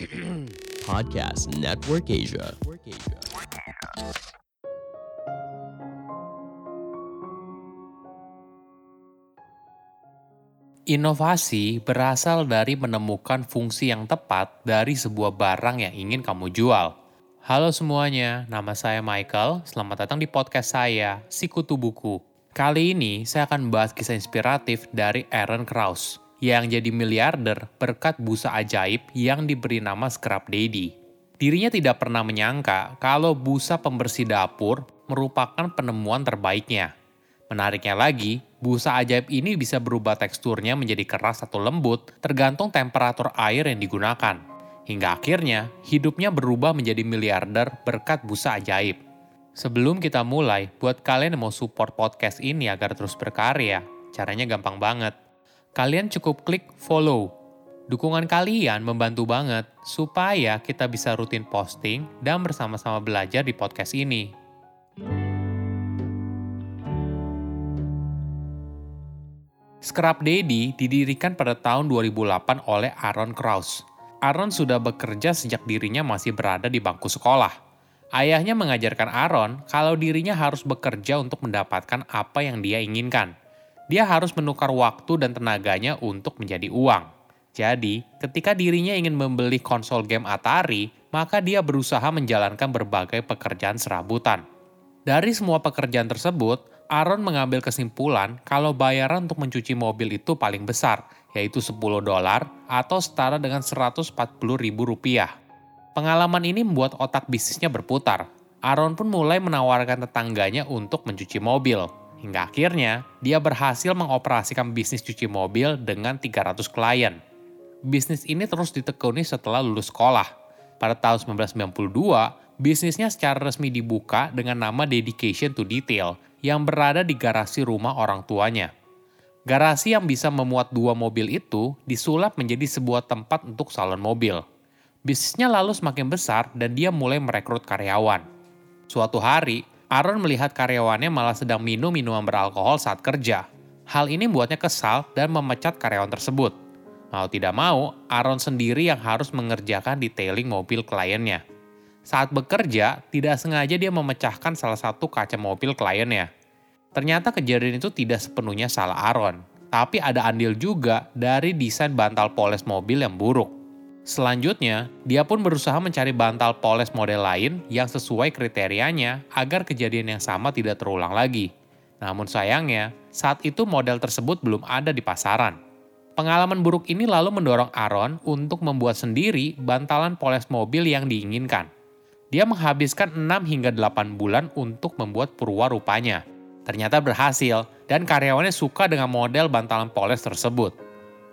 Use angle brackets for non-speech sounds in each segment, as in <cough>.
<clears throat> Podcast Network Asia. Inovasi berasal dari menemukan fungsi yang tepat dari sebuah barang yang ingin kamu jual. Halo semuanya, nama saya Michael. Selamat datang di podcast saya, Sikutu Buku. Kali ini saya akan membahas kisah inspiratif dari Aaron Krauss yang jadi miliarder berkat busa ajaib yang diberi nama Scrap Daddy. Dirinya tidak pernah menyangka kalau busa pembersih dapur merupakan penemuan terbaiknya. Menariknya lagi, busa ajaib ini bisa berubah teksturnya menjadi keras atau lembut tergantung temperatur air yang digunakan. Hingga akhirnya, hidupnya berubah menjadi miliarder berkat busa ajaib. Sebelum kita mulai, buat kalian yang mau support podcast ini agar terus berkarya, caranya gampang banget. Kalian cukup klik follow. Dukungan kalian membantu banget supaya kita bisa rutin posting dan bersama-sama belajar di podcast ini. Scrap Daddy didirikan pada tahun 2008 oleh Aaron Krauss. Aaron sudah bekerja sejak dirinya masih berada di bangku sekolah. Ayahnya mengajarkan Aaron kalau dirinya harus bekerja untuk mendapatkan apa yang dia inginkan. Dia harus menukar waktu dan tenaganya untuk menjadi uang. Jadi, ketika dirinya ingin membeli konsol game Atari, maka dia berusaha menjalankan berbagai pekerjaan serabutan. Dari semua pekerjaan tersebut, Aaron mengambil kesimpulan kalau bayaran untuk mencuci mobil itu paling besar, yaitu 10 dolar atau setara dengan 140 ribu rupiah. Pengalaman ini membuat otak bisnisnya berputar. Aaron pun mulai menawarkan tetangganya untuk mencuci mobil. Hingga akhirnya, dia berhasil mengoperasikan bisnis cuci mobil dengan 300 klien. Bisnis ini terus ditekuni setelah lulus sekolah. Pada tahun 1992, bisnisnya secara resmi dibuka dengan nama Dedication to Detail yang berada di garasi rumah orang tuanya. Garasi yang bisa memuat dua mobil itu disulap menjadi sebuah tempat untuk salon mobil. Bisnisnya lalu semakin besar dan dia mulai merekrut karyawan. Suatu hari, Aaron melihat karyawannya malah sedang minum minuman beralkohol saat kerja. Hal ini membuatnya kesal dan memecat karyawan tersebut. Mau tidak mau, Aaron sendiri yang harus mengerjakan detailing mobil kliennya. Saat bekerja, tidak sengaja dia memecahkan salah satu kaca mobil kliennya. Ternyata kejadian itu tidak sepenuhnya salah Aaron, tapi ada andil juga dari desain bantal poles mobil yang buruk. Selanjutnya, dia pun berusaha mencari bantal poles model lain yang sesuai kriterianya agar kejadian yang sama tidak terulang lagi. Namun sayangnya, saat itu model tersebut belum ada di pasaran. Pengalaman buruk ini lalu mendorong Aaron untuk membuat sendiri bantalan poles mobil yang diinginkan. Dia menghabiskan 6 hingga 8 bulan untuk membuat purwa rupanya. Ternyata berhasil, dan karyawannya suka dengan model bantalan poles tersebut.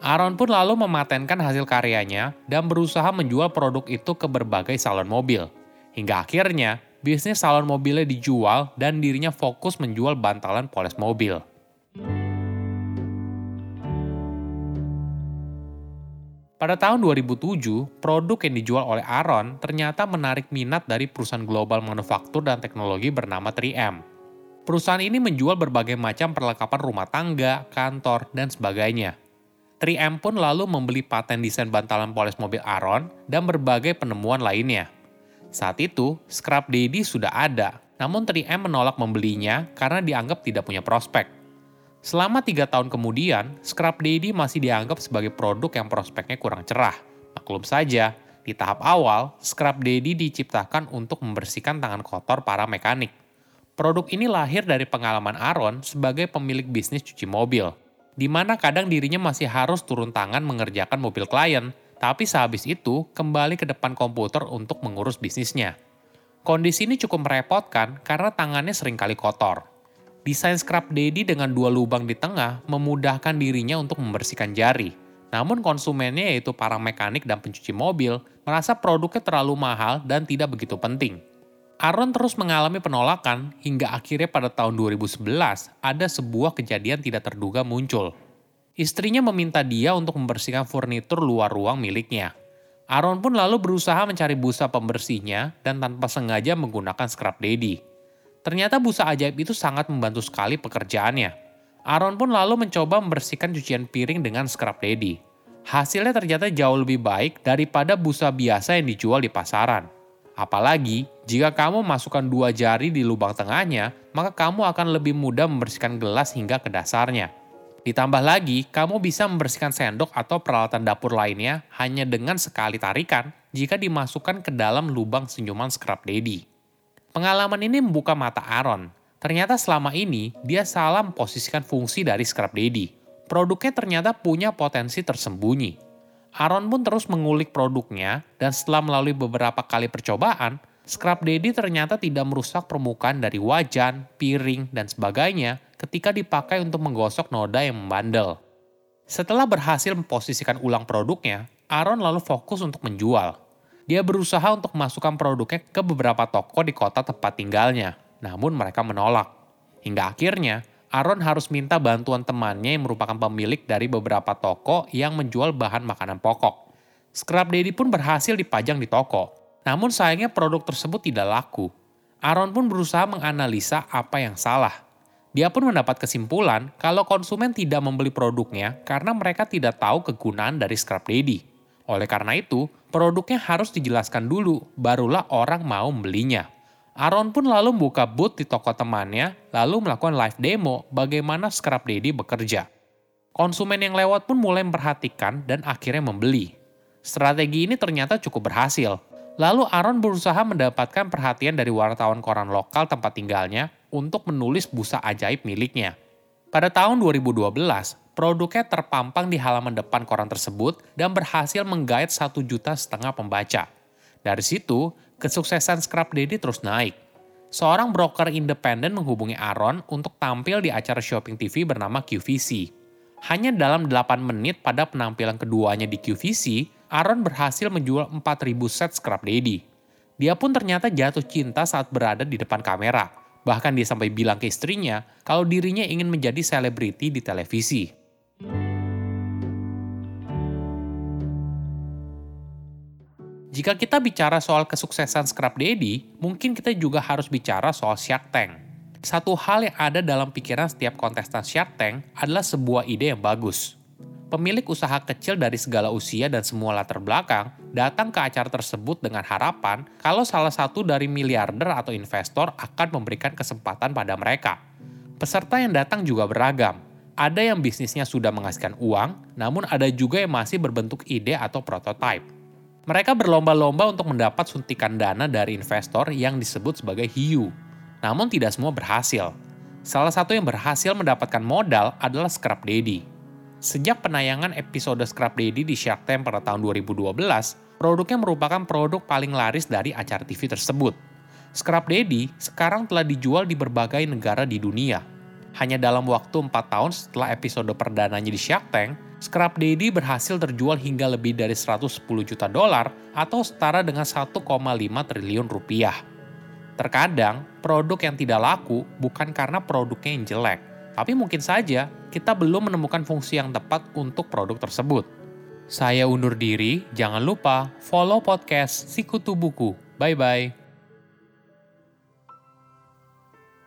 Aaron pun lalu mematenkan hasil karyanya dan berusaha menjual produk itu ke berbagai salon mobil. Hingga akhirnya, bisnis salon mobilnya dijual dan dirinya fokus menjual bantalan poles mobil. Pada tahun 2007, produk yang dijual oleh Aaron ternyata menarik minat dari perusahaan global manufaktur dan teknologi bernama 3M. Perusahaan ini menjual berbagai macam perlengkapan rumah tangga, kantor, dan sebagainya. 3M pun lalu membeli paten desain bantalan poles mobil Aaron dan berbagai penemuan lainnya. Saat itu, Scrap Daddy sudah ada, namun 3M menolak membelinya karena dianggap tidak punya prospek. Selama tiga tahun kemudian, Scrap Daddy masih dianggap sebagai produk yang prospeknya kurang cerah. Maklum saja, di tahap awal, Scrap Daddy diciptakan untuk membersihkan tangan kotor para mekanik. Produk ini lahir dari pengalaman Aaron sebagai pemilik bisnis cuci mobil, di mana kadang dirinya masih harus turun tangan mengerjakan mobil klien, tapi sehabis itu kembali ke depan komputer untuk mengurus bisnisnya. Kondisi ini cukup merepotkan karena tangannya sering kali kotor. Desain Scrap Daddy dengan dua lubang di tengah memudahkan dirinya untuk membersihkan jari. Namun konsumennya yaitu para mekanik dan pencuci mobil merasa produknya terlalu mahal dan tidak begitu penting. Aaron terus mengalami penolakan hingga akhirnya pada tahun 2011 ada sebuah kejadian tidak terduga muncul. Istrinya meminta dia untuk membersihkan furnitur luar ruang miliknya. Aaron pun lalu berusaha mencari busa pembersihnya dan tanpa sengaja menggunakan Scrap Daddy. Ternyata busa ajaib itu sangat membantu sekali pekerjaannya. Aaron pun lalu mencoba membersihkan cucian piring dengan scrap daddy. Hasilnya ternyata jauh lebih baik daripada busa biasa yang dijual di pasaran. Apalagi, jika kamu masukkan dua jari di lubang tengahnya, maka kamu akan lebih mudah membersihkan gelas hingga ke dasarnya. Ditambah lagi, kamu bisa membersihkan sendok atau peralatan dapur lainnya hanya dengan sekali tarikan jika dimasukkan ke dalam lubang senyuman Scrub Daddy. Pengalaman ini membuka mata Aaron. Ternyata selama ini, dia salah memposisikan fungsi dari Scrub Daddy produknya ternyata punya potensi tersembunyi. Aaron pun terus mengulik produknya dan setelah melalui beberapa kali percobaan, Scrub Daddy ternyata tidak merusak permukaan dari wajan, piring, dan sebagainya ketika dipakai untuk menggosok noda yang membandel. Setelah berhasil memposisikan ulang produknya, Aaron lalu fokus untuk menjual. Dia berusaha untuk memasukkan produknya ke beberapa toko di kota tempat tinggalnya, namun mereka menolak. Hingga akhirnya, Aaron harus minta bantuan temannya yang merupakan pemilik dari beberapa toko yang menjual bahan makanan pokok. Scrub Daddy pun berhasil dipajang di toko. Namun sayangnya produk tersebut tidak laku. Aaron pun berusaha menganalisa apa yang salah. Dia pun mendapat kesimpulan kalau konsumen tidak membeli produknya karena mereka tidak tahu kegunaan dari Scrub Daddy. Oleh karena itu, produknya harus dijelaskan dulu, barulah orang mau membelinya. Aaron pun lalu membuka booth di toko temannya, lalu melakukan live demo bagaimana Scrub Daddy bekerja. Konsumen yang lewat pun mulai memperhatikan dan akhirnya membeli. Strategi ini ternyata cukup berhasil. Lalu Aaron berusaha mendapatkan perhatian dari wartawan koran lokal tempat tinggalnya untuk menulis busa ajaib miliknya. Pada tahun 2012, produknya terpampang di halaman depan koran tersebut dan berhasil menggait satu juta setengah pembaca. Dari situ, kesuksesan Scrub Daddy terus naik. Seorang broker independen menghubungi Aaron untuk tampil di acara shopping TV bernama QVC. Hanya dalam 8 menit pada penampilan keduanya di QVC, Aaron berhasil menjual 4.000 set Scrub Daddy. Dia pun ternyata jatuh cinta saat berada di depan kamera. Bahkan dia sampai bilang ke istrinya kalau dirinya ingin menjadi selebriti di televisi. Jika kita bicara soal kesuksesan Scrub Daddy, mungkin kita juga harus bicara soal Shark Tank. Satu hal yang ada dalam pikiran setiap kontestan Shark Tank adalah sebuah ide yang bagus. Pemilik usaha kecil dari segala usia dan semua latar belakang datang ke acara tersebut dengan harapan kalau salah satu dari miliarder atau investor akan memberikan kesempatan pada mereka. Peserta yang datang juga beragam. Ada yang bisnisnya sudah menghasilkan uang, namun ada juga yang masih berbentuk ide atau prototipe. Mereka berlomba-lomba untuk mendapat suntikan dana dari investor yang disebut sebagai hiu. Namun tidak semua berhasil. Salah satu yang berhasil mendapatkan modal adalah Scrap Daddy. Sejak penayangan episode Scrap Daddy di Shark Tank pada tahun 2012, produknya merupakan produk paling laris dari acara TV tersebut. Scrap Daddy sekarang telah dijual di berbagai negara di dunia. Hanya dalam waktu 4 tahun setelah episode perdananya di Shark Tank, Scrap Daddy berhasil terjual hingga lebih dari 110 juta dolar atau setara dengan 1,5 triliun rupiah. Terkadang, produk yang tidak laku bukan karena produknya yang jelek, tapi mungkin saja kita belum menemukan fungsi yang tepat untuk produk tersebut. Saya undur diri, jangan lupa follow podcast Sikutu Buku. Bye-bye.